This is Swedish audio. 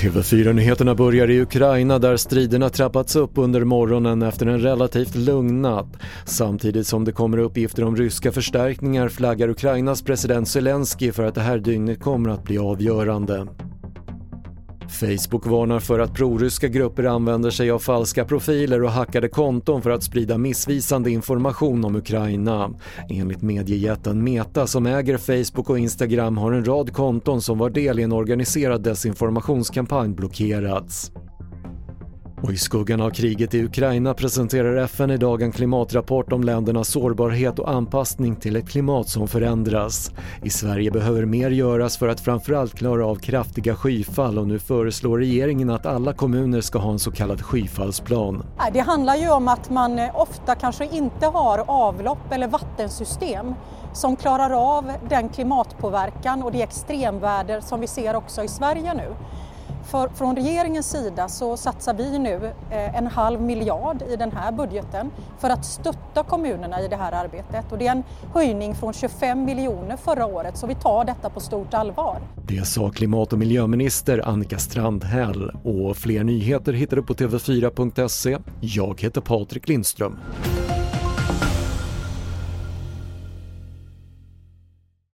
TV4-nyheterna börjar i Ukraina där striderna trappats upp under morgonen efter en relativt lugn natt. Samtidigt som det kommer uppgifter om ryska förstärkningar flaggar Ukrainas president Zelensky för att det här dygnet kommer att bli avgörande. Facebook varnar för att proryska grupper använder sig av falska profiler och hackade konton för att sprida missvisande information om Ukraina. Enligt mediejätten Meta som äger Facebook och Instagram har en rad konton som var del i en organiserad desinformationskampanj blockerats. Och i skuggan av kriget i Ukraina presenterar FN idag en klimatrapport om ländernas sårbarhet och anpassning till ett klimat som förändras. I Sverige behöver mer göras för att framförallt klara av kraftiga skyfall och nu föreslår regeringen att alla kommuner ska ha en så kallad skyfallsplan. Det handlar ju om att man eh, ofta kanske inte har avlopp eller vattensystem som klarar av den klimatpåverkan och det extremväder som vi ser också i Sverige nu. För, från regeringens sida så satsar vi nu eh, en halv miljard i den här budgeten för att stötta kommunerna i det här arbetet och det är en höjning från 25 miljoner förra året så vi tar detta på stort allvar. Det sa klimat och miljöminister Annika Strandhäll och fler nyheter hittar du på tv4.se. Jag heter Patrik Lindström.